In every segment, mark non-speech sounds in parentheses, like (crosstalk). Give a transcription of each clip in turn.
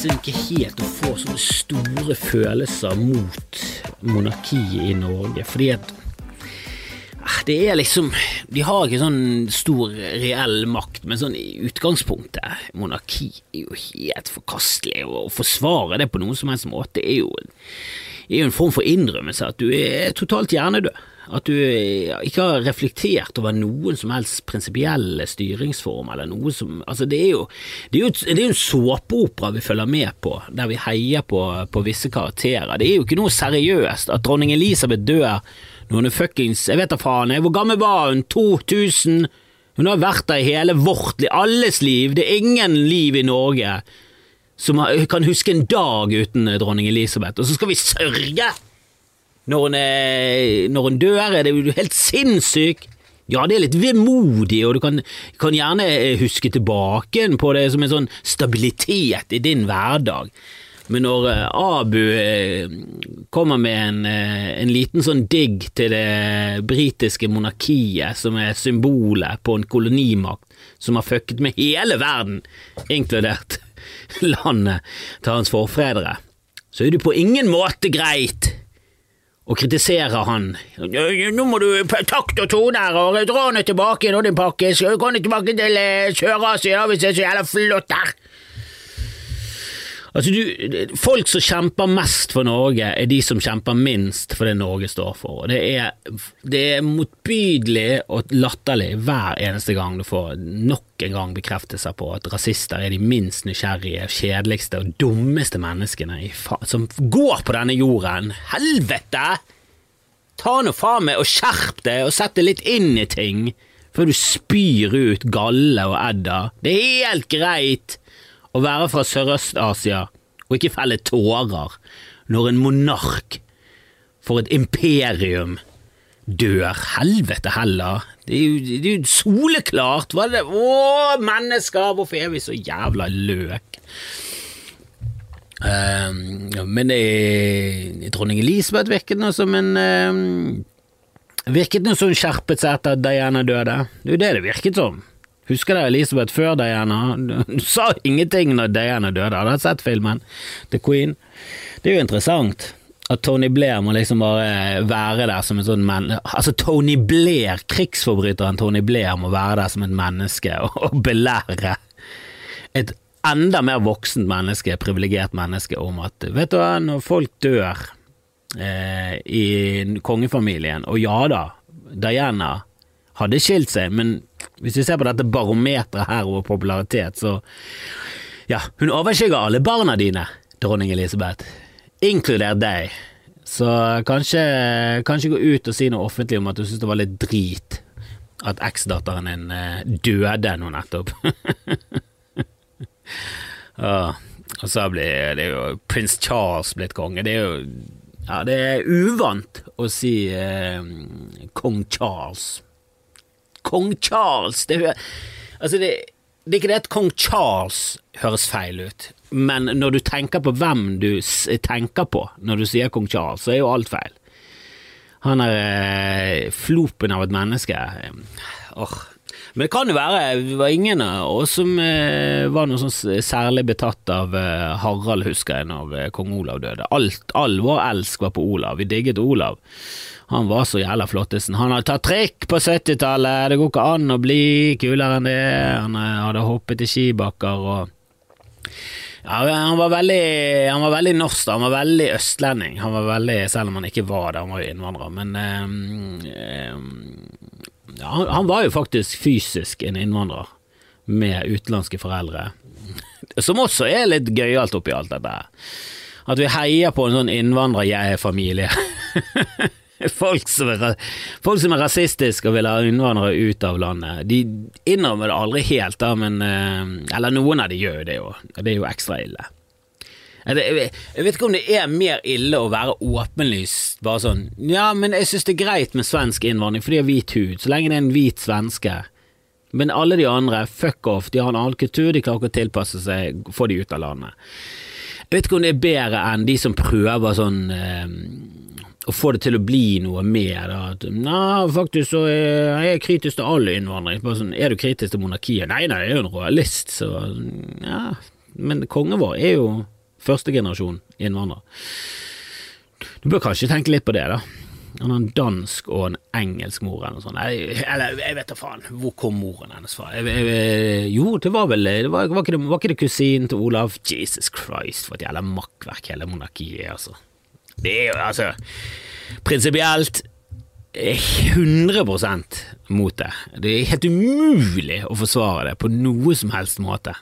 liksom ikke helt å få sånne store følelser mot monarkiet i Norge, fordi at ah, det er liksom De har ikke sånn stor reell makt, men sånn i utgangspunktet Monarki er jo helt forkastelig. Å forsvare det på noen som helst måte er jo, er jo en form for innrømmelse at du er totalt hjernedød. At du ikke har reflektert over noen som helst prinsipielle styringsform, eller noe som Altså, det er jo, det er jo, det er jo en såpeopera vi følger med på, der vi heier på, på visse karakterer. Det er jo ikke noe seriøst at dronning Elisabeth dør når hun er fuckings Jeg vet da faen, hvor gammel var hun? 2000? Hun har vært der i hele vårt liv, alles liv. Det er ingen liv i Norge som kan huske en dag uten dronning Elisabeth, og så skal vi sørge når hun, er, når en dør, er det jo helt sinnssyk. Ja, det er litt vemodig, og du kan, kan, gjerne huske tilbake på det som en sånn stabilitet i din hverdag. Men når uh, Abu kommer med en, en, liten sånn digg til det britiske monarkiet, som er symbolet på en kolonimakt som har fucket med hele verden, inkludert (laughs) landet til hans forfedre, så er det på ingen måte greit og kritiserer han. Nå må du takt og tone her, og dra nå tilbake nå, din pakke. Skal du komme tilbake til Sør-Asia hvis det er så jævla flott her? Altså, du, folk som kjemper mest for Norge, er de som kjemper minst for det Norge står for. Det er, det er motbydelig og latterlig hver eneste gang du får nok en gang bekreftelser på at rasister er de minst nysgjerrige, kjedeligste og dummeste menneskene som går på denne jorden. Helvete! Ta nå faen meg og skjerp deg og sett deg litt inn i ting før du spyr ut galle og edda. Det er helt greit å være fra Sørøst-Asia og ikke felle tårer når en monark for et imperium dør. Helvete heller. Det er jo, det er jo soleklart. Hva er det? Å, mennesker, hvorfor er vi så jævla løk? Um, men det, dronning Elisabeth virket nå som en um, Virket nå som hun skjerpet seg etter at Diana døde. Det er jo det det virket som. Husker dere Elisabeth før Diana? Hun sa ingenting når Diana døde. Hadde dere sett filmen The Queen? Det er jo interessant at Tony Blair må liksom bare være der som en sånn men... Altså, Tony Blair, krigsforbryteren Tony Blair, må være der som et menneske og belære et enda mer voksent menneske, privilegert menneske, om at vet du hva, når folk dør eh, i kongefamilien, og ja da, Diana hadde skilt seg, men hvis vi ser på dette barometeret her over popularitet, så Ja, hun overskygger alle barna dine, dronning Elisabeth, inkludert deg. Så kanskje, kanskje gå ut og si noe offentlig om at du syns det var litt drit at eksdatteren din eh, døde nå nettopp. (laughs) og så blir det jo prins Charles blitt konge. Det er jo ja, det er uvant å si eh, kong Charles. Kong Charles det, altså det, det, er ikke det at kong Charles høres feil ut, men når du tenker på hvem du tenker på når du sier kong Charles, så er jo alt feil. Han er eh, flopen av et menneske. Oh. Men det kan jo være det var ingen av oss som eh, var noe sånn særlig betatt av eh, Harald, husker jeg, når eh, kong Olav døde. Alt, all vår elsk var på Olav. Vi digget Olav. Han var så jævla flottesen. Han hadde tatt trikk på 70-tallet, det går ikke an å bli kulere enn det. Han eh, hadde hoppet i skibakker og ja, han var, veldig, han var veldig norsk, han var veldig østlending. Han var veldig, Selv om han ikke var det, han var jo innvandrer. Men um, ja, han var jo faktisk fysisk en innvandrer med utenlandske foreldre. (laughs) Som også er litt gøyalt oppi alt dette. At vi heier på en sånn innvandrerfamilie. (laughs) (laughs) Folk som, er, folk som er rasistiske og vil ha innvandrere ut av landet. De innrømmer det aldri helt, da, men eh, Eller noen av de gjør jo det jo. Det er jo ekstra ille. Jeg vet ikke om det er mer ille å være åpenlyst bare sånn Ja, men jeg synes det er greit med svensk innvandring, for de har hvit hud, så lenge det er en hvit svenske. Men alle de andre, fuck off, de har en annen kultur, de klarer ikke å tilpasse seg, få de ut av landet. Jeg vet ikke om det er bedre enn de som prøver sånn eh, å få det til å bli noe mer. At, nei, faktisk så er jeg kritisk til all innvandring. Sånn, er du kritisk til monarkiet? Nei, nei, jeg er jo en royalist, så ja. men kongen vår er jo første generasjon innvandrer. Du bør kanskje tenke litt på det, da. Han har en dansk og en engelsk mor eller noe sånt. Eller, jeg vet da faen. Hvor kom moren hennes fra? Jeg, jeg, jo, det var vel det var, var, ikke det, var ikke det kusinen til Olav? Jesus Christ, for et jævla makkverk hele monarkiet er, altså. Det er jo, altså Prinsipielt 100% mot det. Det er helt umulig å forsvare det på noe som helst måte.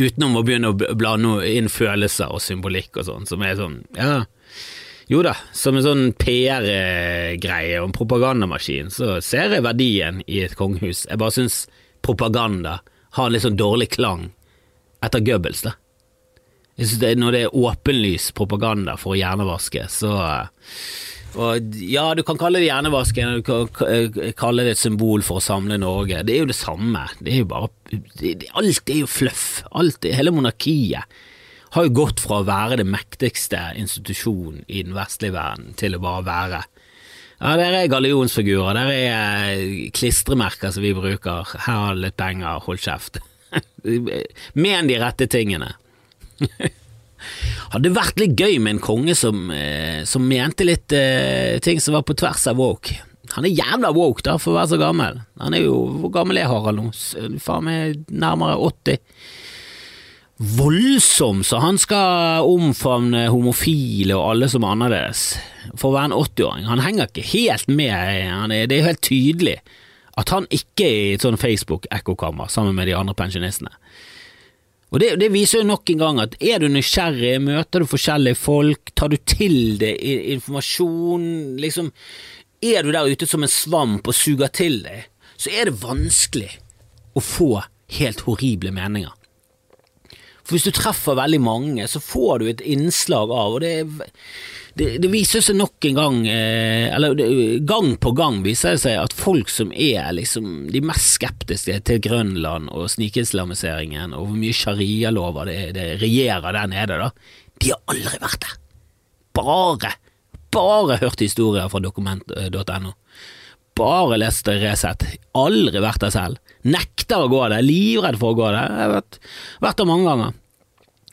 Utenom å begynne å blande inn følelser og symbolikk og sånn, som er sånn, ja jo da, som en sånn PR-greie og en propagandamaskin, så ser jeg verdien i et kongehus. Jeg bare syns propaganda har en litt sånn dårlig klang etter Goebbels, da. Det, Når det er åpenlys propaganda for å hjernevaske, så og Ja, du kan kalle det hjernevaske, du kan kalle det et symbol for å samle Norge. Det er jo det samme. Det er jo bare det, Alt er jo fluff. Alt, hele monarkiet har jo gått fra å være det mektigste institusjonen i den vestlige verden til å bare være ja, der er gallionsfigurer, der er klistremerker som vi bruker, her har du litt penger, hold kjeft. (laughs) Men de rette tingene. (laughs) Hadde vært litt gøy med en konge som, eh, som mente litt eh, ting som var på tvers av woke. Han er jævla woke da, for å være så gammel. Han er jo, Hvor gammel er Harald nå? Faen meg nærmere 80 voldsom, så han skal omfavne homofile og alle som er annerledes. For å være en 80-åring. Han henger ikke helt med, er, det er helt tydelig at han ikke er i et sånn Facebook-ekkokammer sammen med de andre pensjonistene. Og det, det, viser jo nok en gang at er du nysgjerrig, møter du forskjellige folk, tar du til deg informasjon, liksom Er du der ute som en svamp og suger til deg, så er det vanskelig å få helt horrible meninger. For hvis du treffer veldig mange, så får du et innslag av Og det, det, det viser seg nok en gang, eh, eller gang på gang viser det seg at folk som er liksom de mest skeptiske til Grønland og snikislamiseringen og hvor mye sharialover det, det regjerer der nede, da, de har aldri vært der. Bare, bare hørt historier fra dokument.no. Bare lest Resett. Aldri vært der selv. Nekter å gå der, livredd for å gå der. Jeg har vært, vært der mange ganger.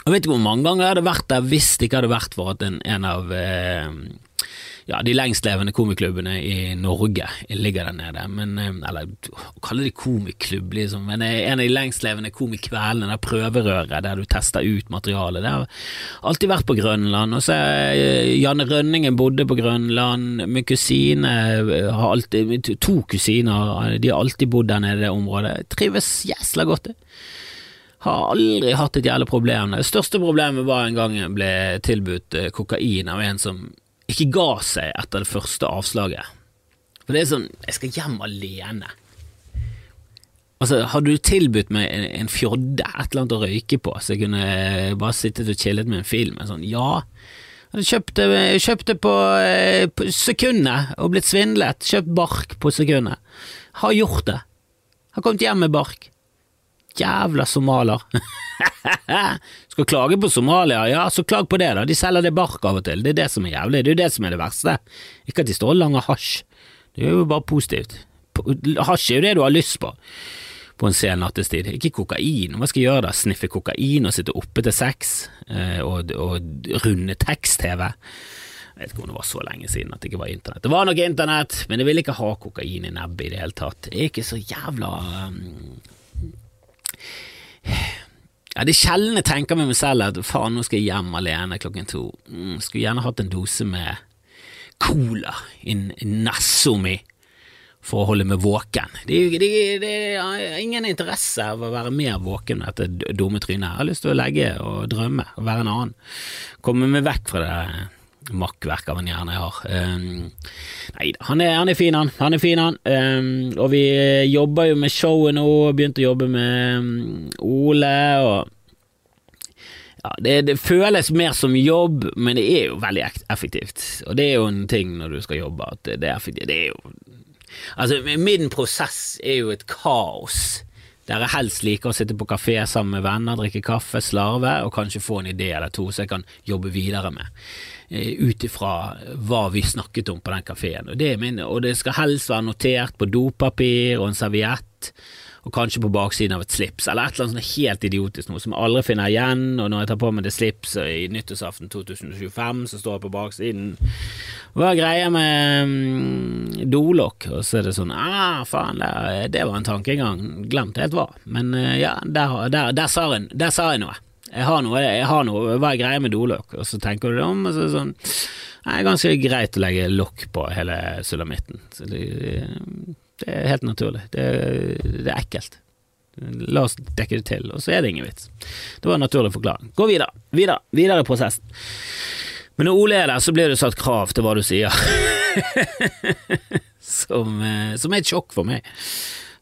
Jeg vet ikke hvor mange ganger jeg hadde vært der hvis det ikke hadde vært for at en, en av eh, ja, de lengstlevende komiklubbene i Norge ligger der nede. Men, eh, eller å kalle det komiklubb, liksom. Men en av de lengstlevende komikveldene, det prøverøret der du tester ut materialet. Det har alltid vært på Grønland. Og så eh, Janne Rønningen bodde på Grønland. Min kusine har alltid To kusiner, de har alltid bodd der nede i det området. Trives jæsla godt, det. Har aldri hatt et jævlig problem. Det største problemet var en gang jeg ble tilbudt eh, kokain av en som ikke ga seg etter det første avslaget. For det er sånn, jeg skal hjem alene. Altså, Hadde du tilbudt meg en, en fjodde, et eller annet å røyke på, så jeg kunne eh, bare sittet og chillet med en film, en sånn, ja. Jeg kjøpte, kjøpte på, eh, på sekundet og blitt svindlet. Kjøpt bark på sekundet. Har gjort det. Har kommet hjem med bark. Jævla somalier. (laughs) Skal klage på Somalia, ja, så klag på det, da. De selger det bark av og til. Det er det som er jævlig. Det er jo det som er det verste. Ikke at de står og langer hasj. Det er jo bare positivt. Hasj er jo det du har lyst på på en sen nattestid. Ikke kokain. Hva skal jeg gjøre da? Sniffe kokain og sitte oppe til seks eh, og, og runde tekst-TV? Jeg vet ikke om det var så lenge siden at det ikke var internett. Det var nok internett, men jeg ville ikke ha kokain i nebbet i det hele tatt. Jeg er ikke så jævla um, ja, Det er sjelden jeg tenker med meg selv at faen, nå skal jeg hjem alene klokken to. Mm, skulle gjerne hatt en dose med cola i nessa mi for å holde meg våken. Det, det, er ingen interesse av å være mer våken med dette dumme trynet. Jeg har lyst til å legge og drømme og være en annen. Komme meg vekk fra det makkverk av en hjerne jeg har. Um, nei da, han, han, er fin, han. Han er fin, han. Um, og vi jobber jo med showet nå, begynte å jobbe med um, Ole, og ja, det, det, føles mer som jobb, men det er jo veldig effektivt. Og det er jo en ting når du skal jobbe, at det, det er effektivt. Det er jo Altså, min prosess er jo et kaos. Der jeg helst liker å sitte på kafé sammen med venner, drikke kaffe, slarve og kanskje få en idé eller to så jeg kan jobbe videre med. Eh, ut ifra hva vi snakket om på den kafeen. Og, og, det skal helst være notert på dopapir og en serviett. Og kanskje på baksiden av et slips, eller et eller annet sånt helt idiotisk noe som jeg aldri finner igjen, og når jeg tar på meg det slipset i nyttårsaften 2025, så står jeg på baksiden Hva er greia med mm, dolokk? Og så er det sånn Ah, faen, det, det var en tankegang, glemt helt hva, men uh, ja, der, der, der, sa jeg, der sa jeg noe. Jeg har noe, jeg har noe, hva er greia med dolokk? Og så tenker du deg om, og så er det sånn Det er ganske greit å legge lokk på hele sulamitten. Så det, det er helt naturlig. Det, det, er ekkelt. La oss dekke det til, og så er det ingen vits. Det var en naturlig forklaring. Gå videre, videre, videre i prosessen. Men når Ole er der, så blir det satt krav til hva du sier, (laughs) som, eh, som er et sjokk for meg.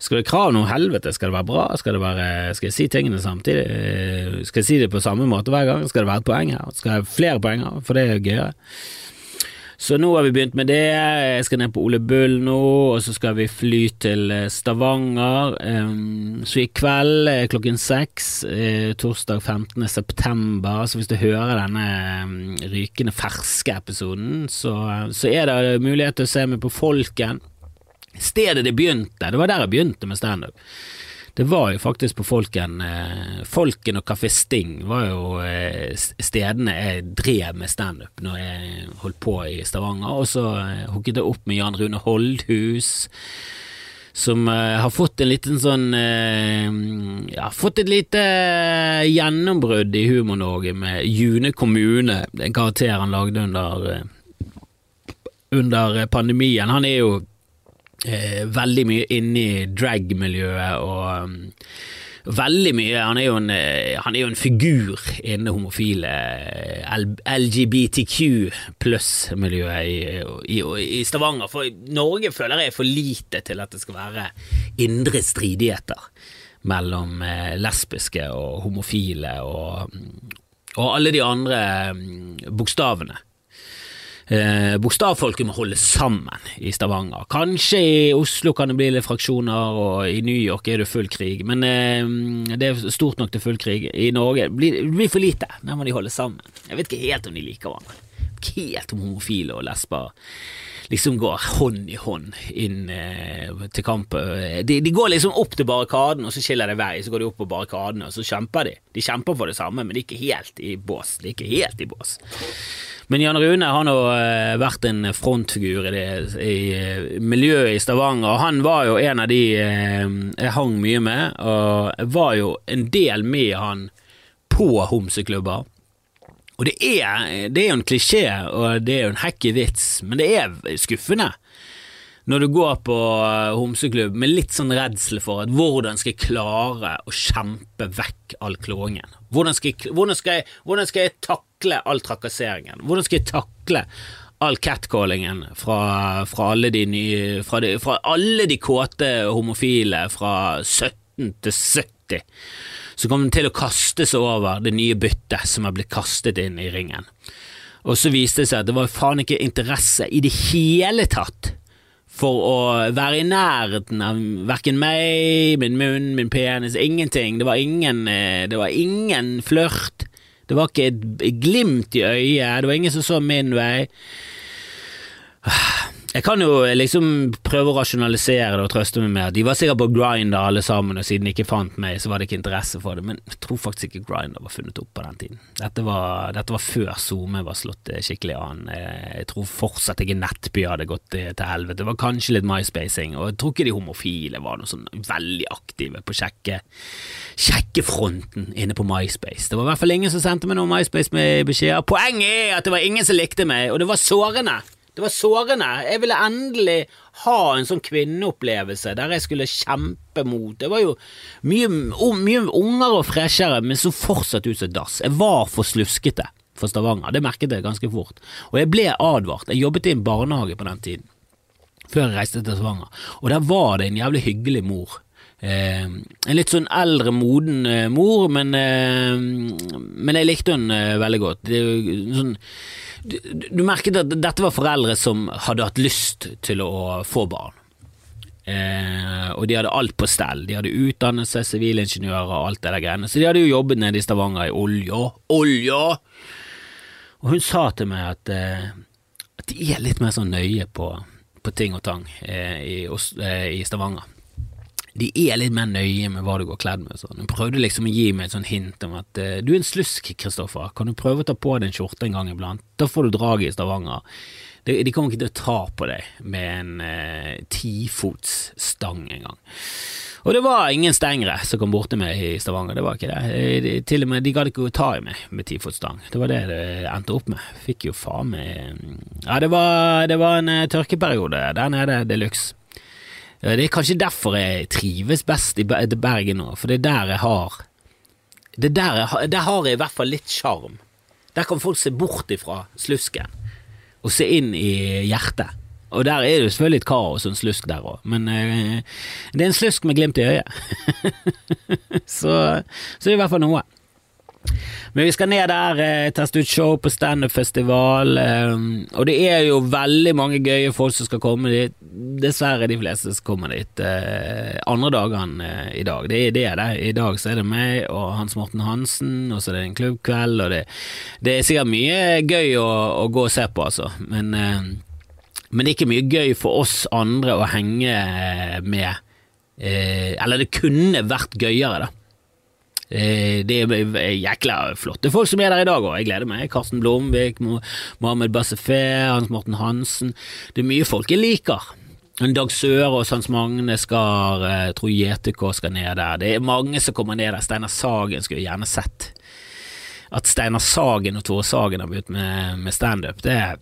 Skal det krav noe helvete? Skal det være bra? Skal, være, skal jeg si tingene samtidig? Eh, skal jeg si det på samme måte hver gang? Skal det være et poeng her? Skal jeg ha flere poenger? For det er gøyere. Så nå har vi begynt med det. Jeg skal ned på Ole Bull nå, og så skal vi fly til eh, Stavanger. Så i kveld klokken seks, eh, torsdag 15. september, så hvis du hører denne rykende ferske episoden, så, så er det mulighet til å se meg på Folken stedet det begynte, det var der jeg begynte med standup. Det var jo faktisk på Folken eh, Folken og Kafé Sting var jo eh, stedene jeg drev med standup når jeg holdt på i Stavanger. Og så eh, hooket jeg opp med Jan Rune Holdhus, som har fått en liten sånn Ja, fått et lite gjennombrudd i Humor-Norge med June kommune, en karakter han lagde under, under pandemien. Han er jo veldig mye inne i drag-miljøet og um, Veldig mye. Han er en, eh, han er jo en figur innen homofile eh, LGBTQ pluss-miljøet i, i, i, Stavanger. For Norge føler jeg er for lite til at det skal være indre stridigheter mellom eh, lesbiske og homofile og, og alle de andre mm, bokstavene eh, bokstavfolket må holde sammen i Stavanger. Kanskje i Oslo kan det bli litt fraksjoner, og i New York er det full krig, men eh, det er stort nok til full krig. I Norge blir det blir for lite, der må de holde sammen. Jeg vet ikke helt om de liker hverandre. Helt om homofile og lesber liksom går hånd i hånd inn eh, til kamp. De, de, går liksom opp til barrikaden, og så skiller det vei. Så går de opp på barrikadene, og så kjemper de. De kjemper for det samme, men de er ikke helt i bås. De er ikke helt i bås. Men Jan Rune har nå eh, vært en frontfigur i, det, i eh, miljøet i Stavanger. og Han var jo en av de eh, jeg hang mye med, og var jo en del med han på homseklubber. Og det er, det er jo en klisjé, og det er jo en hacky vits, men det er skuffende når du går på homseklubb med litt sånn redsel for at hvordan skal jeg klare å kjempe vekk all klåingen? Hvordan skal jeg, hvordan hvordan skal jeg takle all trakasseringen? Hvordan skal jeg takle all catcallingen fra, fra, alle de nye fra, de, fra alle de kåte homofile fra 17 til 70 som kommer til å kaste seg over det nye byttet som har blitt kastet inn i ringen. Og så viste det seg at det var faen ikke interesse i det hele tatt for å være i nærheten av verken meg, min munn, min penis, ingenting. Det var ingen, eh, det var ingen flørt. Det var ikke et glimt i øyet, det var ingen som så min vei. Jeg kan jo liksom prøve å rasjonalisere det og trøste meg med at de var sikkert på Grinder alle sammen, og siden de ikke fant meg, så var det ikke interesse for det, men jeg tror faktisk ikke Grinder var funnet opp på den tiden. Dette var, dette var før SoMe var slått eh, skikkelig an. Eh, jeg tror fortsatt ikke Nettby hadde gått til helvete. Det var kanskje litt MySpacing, og jeg tror ikke de homofile var noe sånn veldig aktive på sjekke, sjekkefronten inne på MySpace. Det var i hvert fall ingen som sendte meg noen MySpace med beskjeder. Poenget er at det var ingen som likte meg, og det var sårende. Det var sårende. Jeg ville endelig ha en sånn kvinneopplevelse der jeg skulle kjempe mot Det var jo mye, mye unger og freshere, men så fortsatt ut som dass. Jeg var for sluskete for Stavanger, det merket jeg ganske fort. Og jeg ble advart. Jeg jobbet i en barnehage på den tiden, før jeg reiste til Stavanger, og der var det en jævlig hyggelig mor. Eh, en litt sånn eldre, moden eh, mor, men, eh, men jeg likte hun eh, veldig godt. Det, sånn du, merket at dette var foreldre som hadde hatt lyst til å få barn. Eh, og de hadde alt på stell. De hadde utdannet seg sivilingeniører og alt det der greiene. Så de hadde jo jobbet nede i Stavanger i olja. Olja! Og hun sa til meg at, eh, at de er litt mer sånn nøye på, på ting og tang eh, i, eh, i, Stavanger. De er litt mer nøye med hva du går kledd med. Sånn. Hun prøvde liksom å gi meg et sånt hint om at uh, du er en slusk, Kristoffer, kan du prøve å ta på deg en skjorte en gang iblant? Da får du draget i Stavanger. De, de, kommer ikke til å ta på deg med en uh, tifotsstang engang. Og det var ingen stengere som kom bort til meg i Stavanger, det var ikke det. De, til og med de gadd ikke å ta i meg med tifotsstang. Det var det det endte opp med. Fikk jo faen meg Ja, det var, det var en uh, tørkeperiode der nede de luxe. Det er kanskje derfor jeg trives best i Bergen nå, for det er der jeg har det der, jeg, der har jeg i hvert fall litt sjarm. Der kan folk se bort ifra slusken og se inn i hjertet. Og der er det jo selvfølgelig et kaos og en slusk der òg, men eh, det er en slusk med glimt i øyet. (laughs) så, så det er i hvert fall noe. Men vi skal ned der, eh, teste ut show på standup-festival. Eh, og det er jo veldig mange gøye folk som skal komme dit. Dessverre de fleste som kommer dit eh, andre dagene i dag. Det er det det. I dag så er det meg og Hans Morten Hansen, og så er det en klubbkveld, og det, det er sikkert mye gøy å, å, gå og se på, altså. Men, men det er ikke mye gøy for oss andre å henge med. Eller det kunne vært gøyere, da. Eh, det er jækla flotte folk som er der i dag òg, jeg gleder meg. Karsten Blomvik, Mohammed Bassefé, Hans Morten Hansen. Det er mye folk jeg liker. En Dag Sørås, Hans Magne jeg eh, tror JTK skal ned der. Det er mange som kommer ned der. Steinar Sagen skulle jeg gjerne sett. At Steinar Sagen og Tore Sagen har begynt med, med standup, det er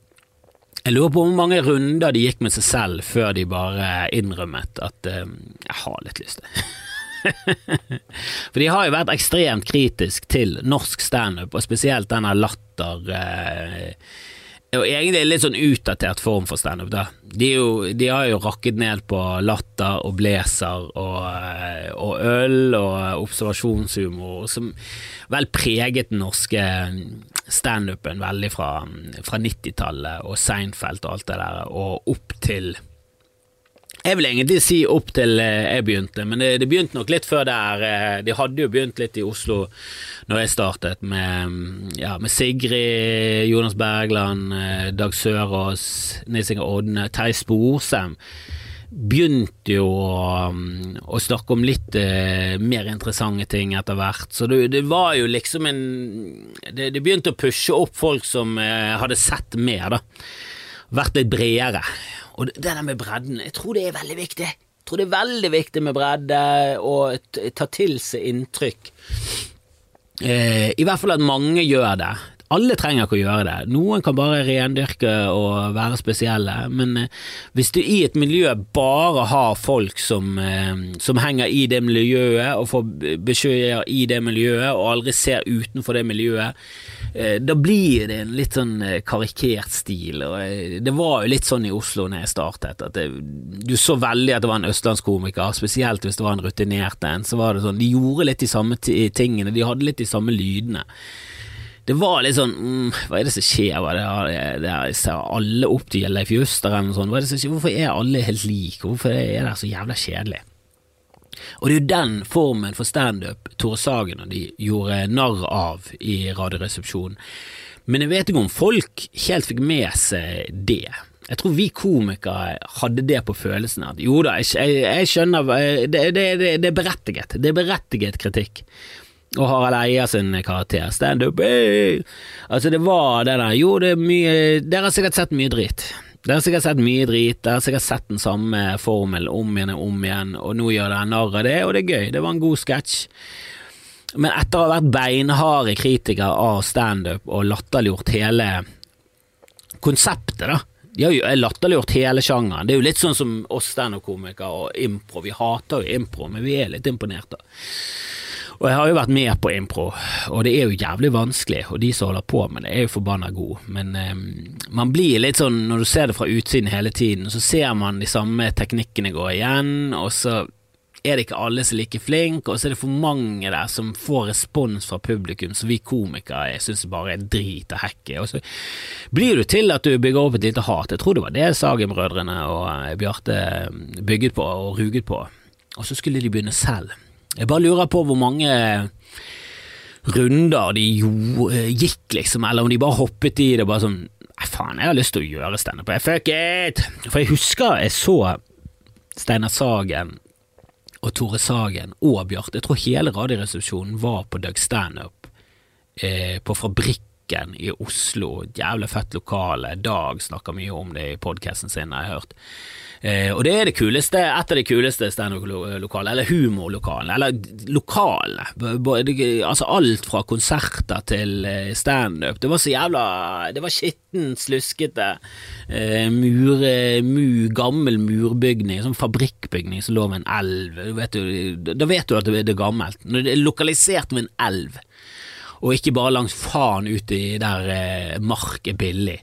jeg lurer på hvor mange runder de gikk med seg selv før de bare innrømmet at um, jeg har litt lyst til (laughs) (laughs) For de har jo vært ekstremt kritisk til norsk standup, og spesielt denne latter eh, og egentlig en litt sånn utdatert form for standup. De, de har jo rakket ned på latter og blazer og, eh, og øl og observasjonshumor, som vel preget den norske standupen veldig fra, fra 90-tallet og Seinfeld og alt det der, og opp til jeg vil egentlig si opp til eh, jeg begynte, men det, det, begynte nok litt før der. Eh, de hadde jo begynt litt i Oslo når jeg startet, med, ja, med Sigrid, Jonas Bergland, eh, Dag Sørås, Nils Inge Odne, Terje Sporsem. Begynte jo å, å, snakke om litt eh, mer interessante ting etter hvert, så det, det var jo liksom en det, det, begynte å pushe opp folk som eh, hadde sett mer, da. Vært litt bredere. Og det der med bredden, jeg tror det er veldig viktig. Jeg tror det er veldig viktig med bredde og ta til seg inntrykk. Eh, I hvert fall at mange gjør det. Alle trenger ikke å gjøre det. Noen kan bare rendyrke og være spesielle, men eh, hvis du i et miljø bare har folk som, eh, som henger i det miljøet og får beskjeder i det miljøet og aldri ser utenfor det miljøet, eh, da blir det en litt sånn karikert stil. Det var jo litt sånn i Oslo når jeg startet, at det, du så veldig at det var en østlandskomiker, spesielt hvis det var en rutinert en. Så var det sånn, de gjorde litt de samme tingene, de hadde litt de samme lydene det var litt sånn mm, Hva er det som skjer? Hva det, det er, ser alle opp til Leif Juster eller noe sånt. Hva er det som skjer? Hvorfor er alle helt like? Hvorfor er det så jævla kjedelig? Og det er jo den formen for standup Tore Sagen og de gjorde narr av i Radioresepsjonen. Men jeg vet ikke om folk helt fikk med seg det. Jeg tror vi komikere hadde det på følelsen at jo da, jeg, jeg, skjønner det, det, det, det, er berettiget. Det er berettiget kritikk og Harald Eia sin karakter. Standup hey! Altså, det var det der Jo, det er mye Dere har sikkert sett mye drit. Dere har sikkert sett mye drit, dere har sikkert sett den samme formel om igjen og om igjen, og nå gjør dere narr av det, og det er gøy. Det var en god sketsj. Men etter å ha vært beinharde kritiker av standup og latterliggjort hele konseptet, da de har jo latterliggjort hele sjangeren. Det er jo litt sånn som oss standup-komikere og impro. Vi hater jo impro, men vi er litt imponert. da. Og jeg har jo vært med på impro, og det er jo jævlig vanskelig, og de som holder på med det, er jo forbanna gode, men um, man blir litt sånn, når du ser det fra utsiden hele tiden, så ser man de samme teknikkene gå igjen, og så er det ikke alle som er like flinke, og så er det for mange der som får respons fra publikum som vi komikere syns bare er drit og hekke, og så blir du til at du bygger opp et lite hat. Jeg tror det var det Sagen-brødrene og eh, Bjarte bygget på og ruget på, og så skulle de begynne selv. Jeg bare lurer på hvor mange runder de jo, eh, gikk, liksom, eller om de bare hoppet i det bare sånn Nei, faen, jeg har lyst til å gjøre standup. Fuck it! For jeg husker jeg så Steinar Sagen og Tore Sagen og Bjarte. Jeg tror hele Radioresepsjonen var på Doug Standup eh, på Fabrikken i Oslo. Jævlig fett lokale. Dag snakker mye om det i podkasten sin, har jeg hørt. Eh, og det er det kuleste, et av de kuleste standup-lokalene, eller humorlokalene, eller lokalene. Altså alt fra konserter til eh, standup. Det var så jævla Det var skittent, sluskete, eh, mur, mu, gammel murbygning, sånn fabrikkbygning som lå ved en elv. Vet du, da vet du at det er gammelt. Når det er lokalisert ved en elv, og ikke bare langs faen ute i der eh, mark er billig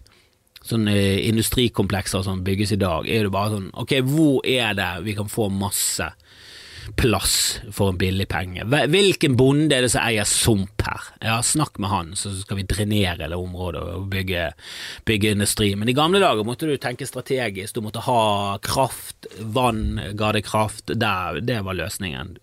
sånne industrikomplekser som bygges i dag, er det bare sånn Ok, hvor er det vi kan få masse plass for en billig penge? Hvilken bonde er det som eier sump her? Ja, snakk med han, så skal vi drenere det området og bygge, bygge industri. Men i gamle dager måtte du tenke strategisk, du måtte ha kraft, vann ga det kraft, der, det var løsningen.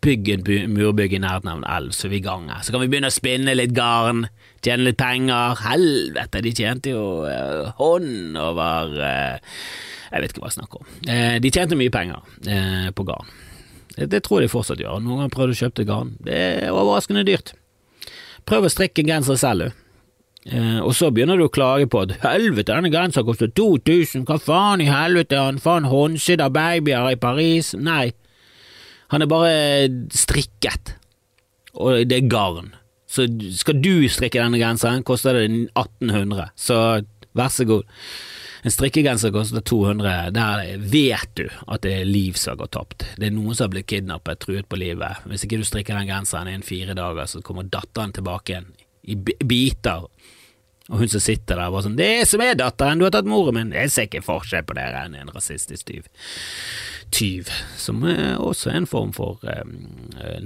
Bygg en murbygg i nærheten av en elv, så er vi i gang her. Så kan vi begynne å spinne litt garn tjene litt penger. Helvete, de tjente jo eh, hånd over eh, Jeg vet ikke hva jeg snakker om. Eh, de tjente mye penger på garn. Det, tror jeg de fortsatt gjør. Noen har prøvd å kjøpe garn. Det er overraskende dyrt. Prøv å strikke en genser selv, du. og så begynner du å klage på at helvete, denne genseren koster 2000, hva faen i helvete, han faen håndsydd av babyer i Paris? Nei, han er bare strikket, og det er garn. Så skal du strikke denne genseren, koster det 1800, så vær så god. En strikkegenser koster 200, der vet du at det er liv som har gått tapt. Det er noen som har blitt kidnappet, truet på livet. Hvis ikke du strikker den genseren innen fire dager, så kommer datteren tilbake igjen i biter. Og hun som sitter der, var sånn 'Det som er datteren, du har tatt moren min.' Jeg ser ikke forskjell på dere enn en rasistisk tyv tyv, som er også er en form for um,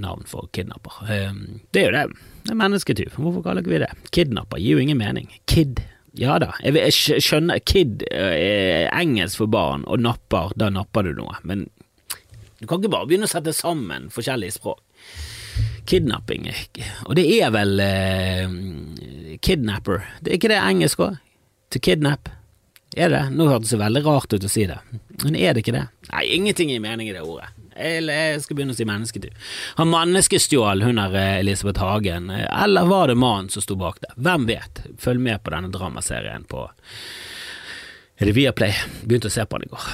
navn for kidnapper. Um, det er jo det. Det er mennesketyv. Hvorfor kaller ikke vi det? Kidnapper gir jo ingen mening. Kid. Ja da, jeg, jeg skjønner Kid er engelsk for barn, og napper, da napper du noe. Men du kan ikke bare begynne å sette sammen forskjellige språk. Kidnapping, og det er vel eh, kidnapper, det er ikke det engelsk òg? To kidnap. Er det? Nå hørtes det veldig rart ut å si det, men er det ikke det? Nei, ingenting i mening i det ordet. Jeg skal begynne å si mennesketyv. Han menneskestjål hun er eh, Elisabeth Hagen, eller var det mannen som sto bak det? Hvem vet? Følg med på denne dramaserien på Er det Viaplay? Begynte å se på den i går.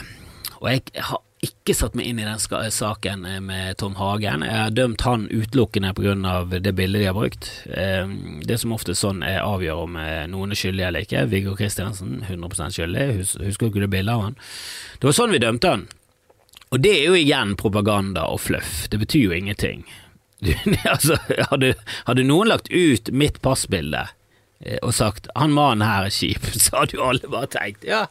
Og jeg har ikke satt meg inn i den saken eh, med Tom Hagen. Jeg har dømt han utelukkende pga. det bildet de har brukt. Eh, det som ofte sånn er avgjør om eh, noen er skyldig eller ikke. Viggo Kristiansen, 100 skyldig. Husker du ikke det bildet av han? Det var sånn vi dømte han. Og det er jo igjen propaganda og fluff. Det betyr jo ingenting. (laughs) altså, hadde, hadde, noen lagt ut mitt passbilde og sagt 'han mannen her er kjip', (laughs) så hadde jo alle bare tenkt ja,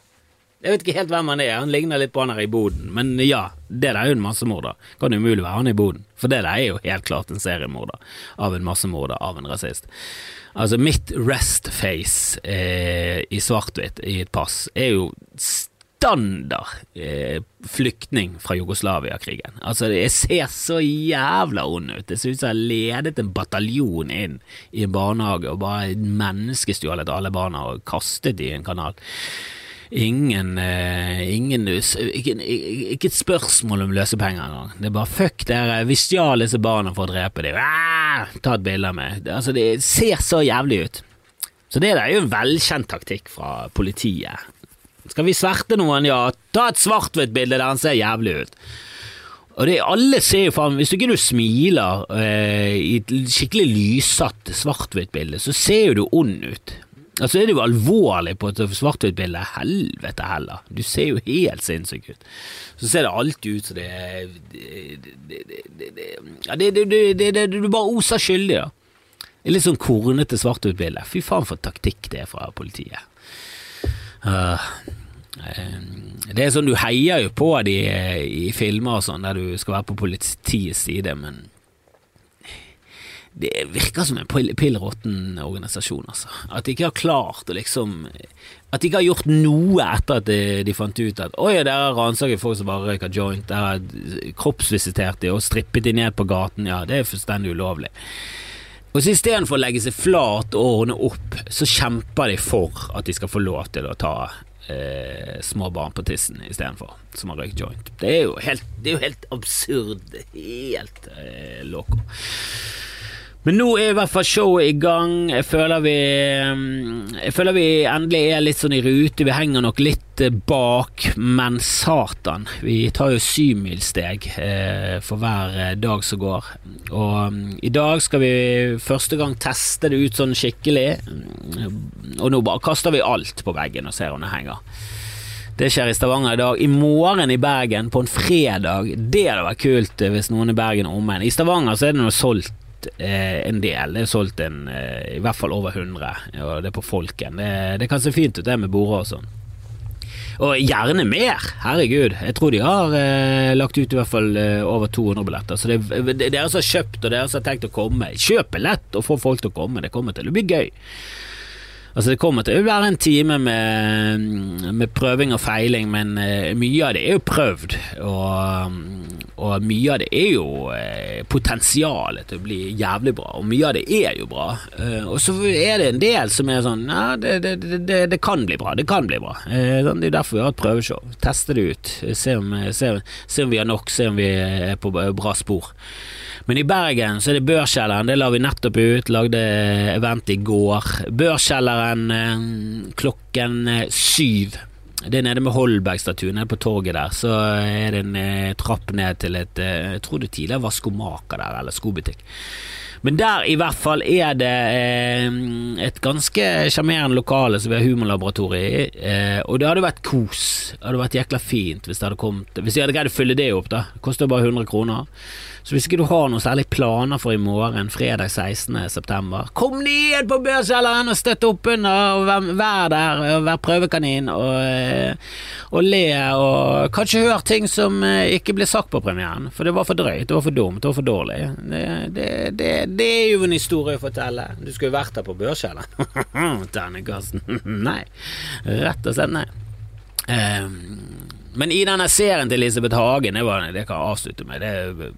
jeg vet ikke helt hvem han er, han ligner litt på han her i boden, men ja, det der er jo en massemorder. Kan umulig være han i boden, for det der er jo helt klart en seriemorder av en massemorder av en rasist. Altså, mitt rest face eh, i svart-hvitt i et pass er jo standard eh, flyktning fra Jugoslavia-krigen. Altså, jeg ser så jævla ond ut. Det ser ut som jeg har ledet en bataljon inn i en barnehage og bare menneskestjålet alle barna og kastet de i en kanal. Ingen, uh, ingen ikke, ikke, et spørsmål om løsepenger engang. Det er bare fuck dere, vi stjal disse barna for å drepe dem. Ah, ta et bilde av meg. Altså, det ser så jævlig ut. Så det der er jo en velkjent taktikk fra politiet. Skal vi sverte noen, ja, ta et svart-hvitt-bilde der han ser jævlig ut. Og det, alle ser jo faen Hvis du ikke du smiler eh, i et skikkelig lyssatt svart-hvitt-bilde, så ser jo du ond ut. Altså er det jo alvorlig på et svart-hvitt-bilde. Helvete heller. Du ser jo helt sinnssyk ut. Så ser det alltid ut som det Ja, det, det, det, Du bare oser skyldig, da. Det er litt sånn kornete svart-hvitt-bilde. Fy faen for taktikk det er fra politiet. Uh, det er sånn Du heier jo på de i filmer og sånn der du skal være på politiets side, men det virker som en pillråtten organisasjon, altså. At de ikke har klart å liksom At de ikke har gjort noe etter at de, de fant ut at oi, der har ransaket folk som bare røyker joint, der har kroppsvisitert de og strippet de ned på gaten, ja, det er fullstendig ulovlig. Og så Istedenfor å legge seg flat og ordne opp, så kjemper de for at de skal få lov til å ta eh, små barn på tissen istedenfor, som har røykt joint. Det er jo helt, det er jo helt absurd. Helt eh, loco. Men nå er i hvert fall showet i gang. Jeg føler vi mm, Jeg føler vi endelig er litt sånn i rute. Vi henger nok litt eh, bak, men satan. Vi tar jo syvmilssteg eh, for hver eh, dag som går. Og um, i dag skal vi første gang teste det ut sånn skikkelig. Og nå bare kaster vi alt på veggen og ser om det henger. Det skjer i Stavanger i dag. I morgen i Bergen, på en fredag. Det hadde vært kult hvis noen i Bergen er omegn. I Stavanger så er det noe solgt eh, en del. Det er solgt en, eh, i hvert fall over 100, og det er på Folken. Det, det kan se fint ut, det med border og sånn. Og gjerne mer, herregud. Jeg tror de har eh, lagt ut i hvert fall eh, over 200 billetter. Så det, det, dere som har kjøpt og dere som har tenkt å komme, kjøp billett og få folk til å komme. Det kommer til å bli gøy. Altså Det kommer til å være en time med, med prøving og feiling, men uh, mye av det er jo prøvd. Og, og mye av det er jo uh, potensialet til å bli jævlig bra, og mye av det er jo bra. Uh, og så er det en del som er sånn Ja, det, det, det, det kan bli bra. Det kan bli bra. Sånn, det er derfor vi har et prøveshow. Teste det ut. Se om, se, se om vi har nok, se om vi er på bra spor. Men i Bergen så er det Børskjelleren, det la vi nettopp ut, lagde event i går. Børskjelleren eh, klokken eh, syv. Det er nede med Holberg-statuen, nede på torget der. Så er det en eh, trapp ned til et Jeg tror det tidligere var skomaker der, eller skobutikk. Men der i hvert fall er det eh, et ganske sjarmerende lokale som vi har humorlaboratoriet i. Eh, og det hadde vært kos. Det hadde vært jækla fint hvis det hadde kommet Hvis jeg hadde greid å fylle det opp, da. Det koster bare 100 kroner. Så hvis ikke du har noen særlig planer for i morgen, fredag 16. september, kom ned på Børskjelleren og støtt opp under, og vær, vær der, og vær prøvekanin, og, eh, og, le, og kanskje hør ting som eh, ikke ble sagt på premieren, for det var for drøyt, det var for dumt, det var for dårlig. Det, det, det, det er jo en historie å fortelle. Du skulle vært der på Børskjelleren. (laughs) Terningkasten. nei. Rett og slett nei. Um, men i denne serien til Elisabeth Hagen, det, var, det kan jeg avslutte med, det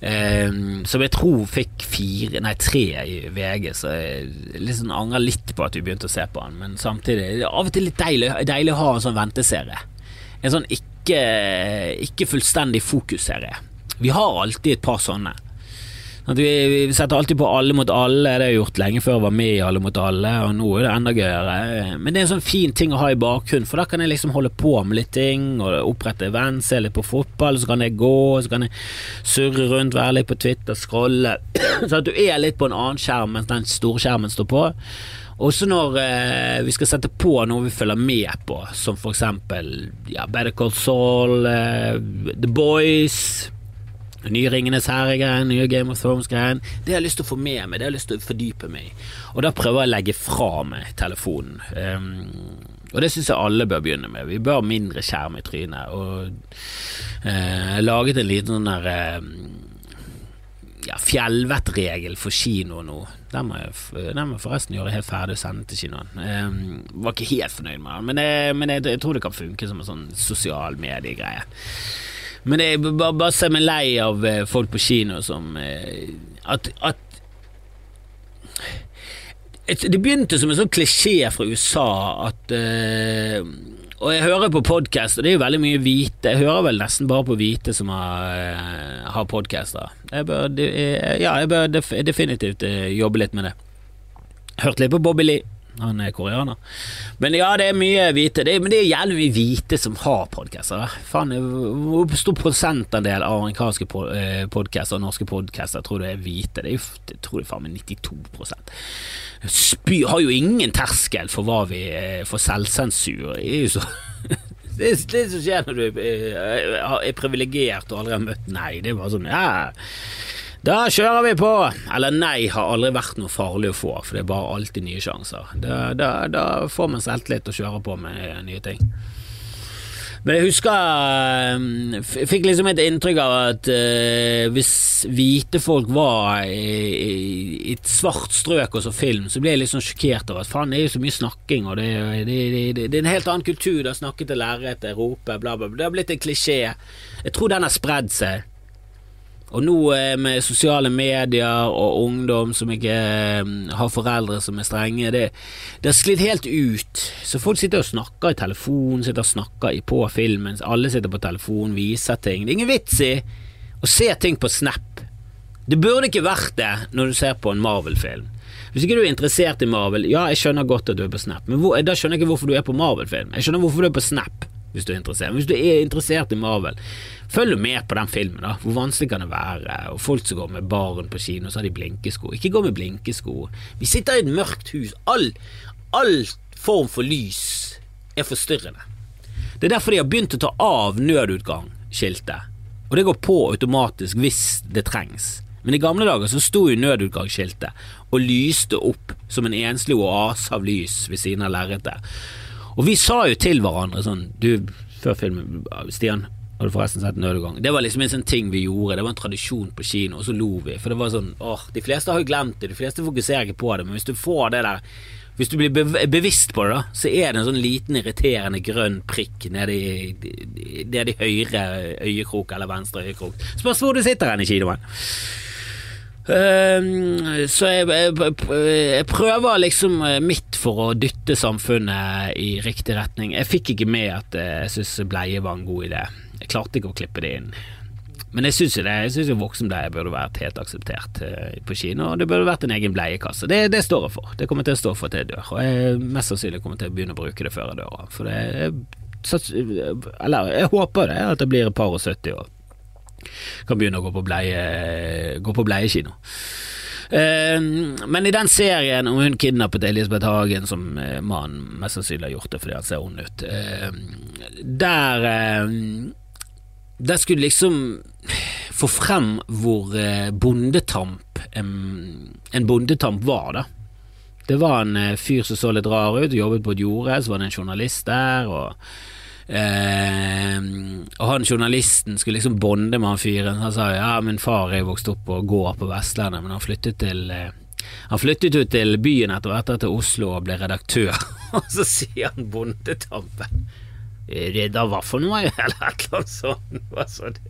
eh, som jeg tror fikk fire, nei tre i VG, så jeg liksom angrer litt på at vi begynte å se på den. Men samtidig det er av og til litt deilig, deilig å ha en sånn venteserie. En sånn ikke, ikke fullstendig fokusserie. Vi har alltid et par sånne. Vi, setter alltid på Alle mot alle, det har jeg gjort lenge før jeg var med i Alle mot alle, og nå er det enda gøyere. Men det er en sånn fin ting å ha i bakgrunnen, for da kan jeg liksom holde på med litt ting, og opprette event, se litt på fotball, så kan jeg gå, så kan jeg surre rundt, være litt på Twitter, scrolle, (clears throat) så at du er litt på en annen skjerm mens den store skjermen står på. Også når eh, vi skal sette på noe vi følger med på, som for eksempel ja, Better Call Saul, eh, The Boys Nye Ringenes herre-greien, nye Game of Thrones-greien. Det har jeg lyst til å få med meg, det har jeg lyst til å fordype meg i. Og da prøver jeg å legge fra meg telefonen. Um, og det syns jeg alle bør begynne med. Vi bør ha mindre skjerm i trynet. Og uh, laget en liten sånn der uh, ja, fjellvettregel for kino nå. Den må, jeg, den må jeg forresten gjøre helt ferdig og sende til kinoen. Um, var ikke helt fornøyd med den, men, jeg, men jeg, jeg, tror det kan funke som en sånn sosial mediegreie. Men jeg bare, bare ser meg lei av eh, folk på kino som eh, At, at det begynte som en sånn klisjé fra USA at uh, Og jeg hører på podkast, og det er jo veldig mye hvite. Jeg hører vel nesten bare på hvite som har, uh, har podkaster. Jeg bør, ja, jeg bør definitivt jobbe litt med det. Hørte litt på Bobby Lee. Han er koreaner. Men ja, det er mye hvite. Det er, men det er jævlig mye hvite som har podcaster. Hvor stor prosentandel av amerikanske eh, podcaster og norske podcaster tror du er hvite? Det er jo, det tror jeg faen meg 92 Spy har jo ingen terskel for hva vi eh, For selvsensur. Det er jo så (laughs) Det det som skjer når du er, er privilegert og aldri har møtt Nei, det er bare sånn ja da kjører vi på! Eller nei har aldri vært noe farlig å få, for det er bare alltid nye sjanser. Da, da, da får man selvtillit og kjører på med nye ting. Men jeg husker Jeg eh, fikk liksom et inntrykk av at uh, hvis hvite folk var i, i, et svart strøk og så film, så ble jeg litt sånn sjokkert over at faen, det er jo så mye snakking, og det, det, det, det er en helt annen kultur. Det har snakket til lerretet, rope, bla, bla, bla. Det har blitt en klisjé. Jeg tror den har spredd seg. Og nå eh, med sosiale medier og ungdom som ikke eh, har foreldre som er strenge, det, det har sklidd helt ut. Så folk sitter og snakker i telefon, sitter og snakker på filmen, alle sitter på telefonen, viser ting. Det er ingen vits i å se ting på Snap. Det burde ikke vært det når du ser på en Marvel-film. Hvis ikke du er interessert i Marvel, ja, jeg skjønner godt at du er på Snap, men hvor, da skjønner jeg ikke hvorfor du er på Marvel-film. Jeg skjønner hvorfor du er på Snap hvis du er interessert. Hvis du er interessert i Marvel, følg med på den filmen. da Hvor vanskelig kan det være? Og Folk som går med barn på kino, så har de blinkesko. Ikke gå med blinkesko. Vi sitter i et mørkt hus. All, all form for lys er forstyrrende. Det er derfor de har begynt å ta av nødutgangsskiltet. Og det går på automatisk hvis det trengs. Men i gamle dager så sto jo nødutgangsskiltet og lyste opp som en enslig oase av lys ved siden av lerretet. Og vi sa jo til hverandre sånn Du, før filmen Stian, har du forresten sett Nødutgang? Det var liksom en sånn ting vi gjorde, det var en tradisjon på kino, og så lo vi. For det var sånn åh, de fleste har jo glemt det, de fleste fokuserer ikke på det, men hvis du får det der hvis du blir bevisst på det, da, så er det en sånn liten irriterende grønn prikk nede i, nede i høyre øyekrok eller venstre øyekrok. Spørs hvor du sitter hen i kinoen. Uh, så jeg, jeg, jeg, prøver liksom eh, mitt for å dytte samfunnet i riktig retning. Jeg fikk ikke med at eh, jeg syns bleie var en god idé. Jeg klarte ikke å klippe det inn. Men jeg syns det. Jeg syns voksenbleie burde vært helt akseptert uh, på kino, og det burde vært en egen bleiekasse. Det, det, står jeg for. Det kommer til å stå for til jeg dør, og jeg mest sannsynlig kommer til å begynne å bruke det før jeg dør. For det Eller jeg håper det, at det blir et par og 70 år kan begynne å gå på, bleie, gå på bleiekino. Uh, men i den serien om hun kidnappet Elisabeth Hagen, som uh, mannen mest sannsynlig har gjort det fordi han ser ond ut, uh, der Der skulle liksom få frem hvor bondetamp en, bondetamp var, da. Det var en fyr som så litt rar ut, jobbet på et jorde, så var det en journalist der. og Eh, og han journalisten skulle liksom bonde med han fyren. Han sa ja, min far er vokst opp på gård på Vestlandet, men han flyttet til eh, han flyttet ut til byen etter hvert, til Oslo og ble redaktør. (laughs) og så sier han bondetampen Redda hva for noe, (laughs) eller et eller annet sånt.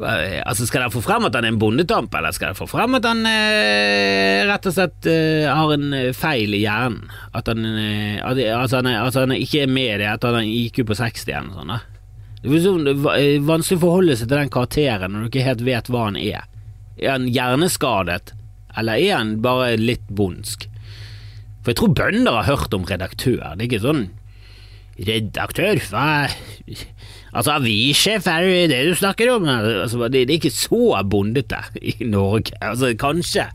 Det? Altså Skal dere få frem at han er en bondetamp, eller skal dere få frem at han eh, rett og slett eh, har en eh, feil i hjernen? At han, eh, at, altså, han altså han ikke er med i det, at han har en IQ på 60 eller noe sånt. Det er sånn, vanskelig å forholde seg til den karakteren når du ikke helt vet hva han er. Er han hjerneskadet, eller er han bare litt bondsk? For jeg tror bønder har hørt om redaktør. Det er ikke sånn Redaktør? Hva Altså, avissjef er jo det du snakker om. Altså, det, er ikke så bondete i Norge. Altså, kanskje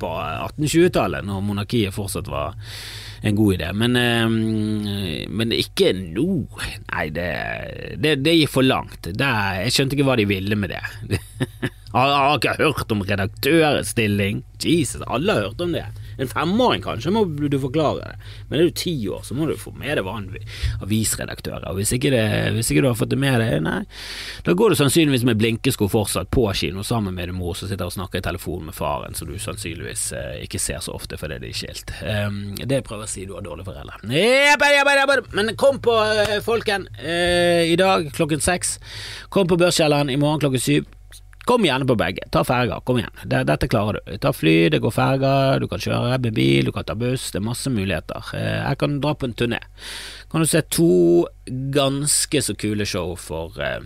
på 1820-tallet, når monarkiet fortsatt var en god idé, men, øh, men ikke nå. Nei, det, det, det, gikk for langt. Det, jeg skjønte ikke hva de ville med det. Jeg (laughs) har ikke hørt om redaktørstilling. Jesus, alle har hørt om det. En femåring kanskje må du forklare det, men er du ti år, så må du få med deg hva avisredaktører avisredaktør er. Hvis ikke, det, hvis ikke du har fått det med deg, nei, da går du sannsynligvis med blinkesko fortsatt på kino sammen med din mor som sitter og snakker i telefon med faren, som du sannsynligvis eh, ikke ser så ofte fordi de er skilt. Um, det jeg prøver å si, du har dårlige foreldre. Men kom på, uh, folken, uh, i dag klokken seks. Kom på Børskjelleren i morgen klokken syv. Kom gjerne på begge. Ta ferger, kom igjen. Dette klarer du. Ta fly, det går ferger, du kan kjøre med bil, du kan ta buss. Det er masse muligheter. Eh, jeg kan dra på en turné. Kan du se to ganske så kule show for eh,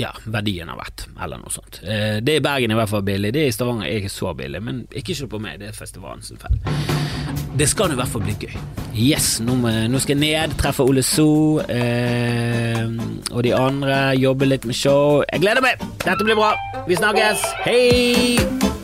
ja, verdien av ett, eller noe sånt. Eh, det i Bergen er i hvert fall billig, det i Stavanger er ikke så billig, men ikke se på meg, det er festivalen som feil. Det skal i hvert fall bli gøy. Yes, nå, nå skal jeg ned, treffe Ole So eh, og de andre, jobbe litt med show. Jeg gleder meg! Dette blir bra. Vi snakkes. Hei!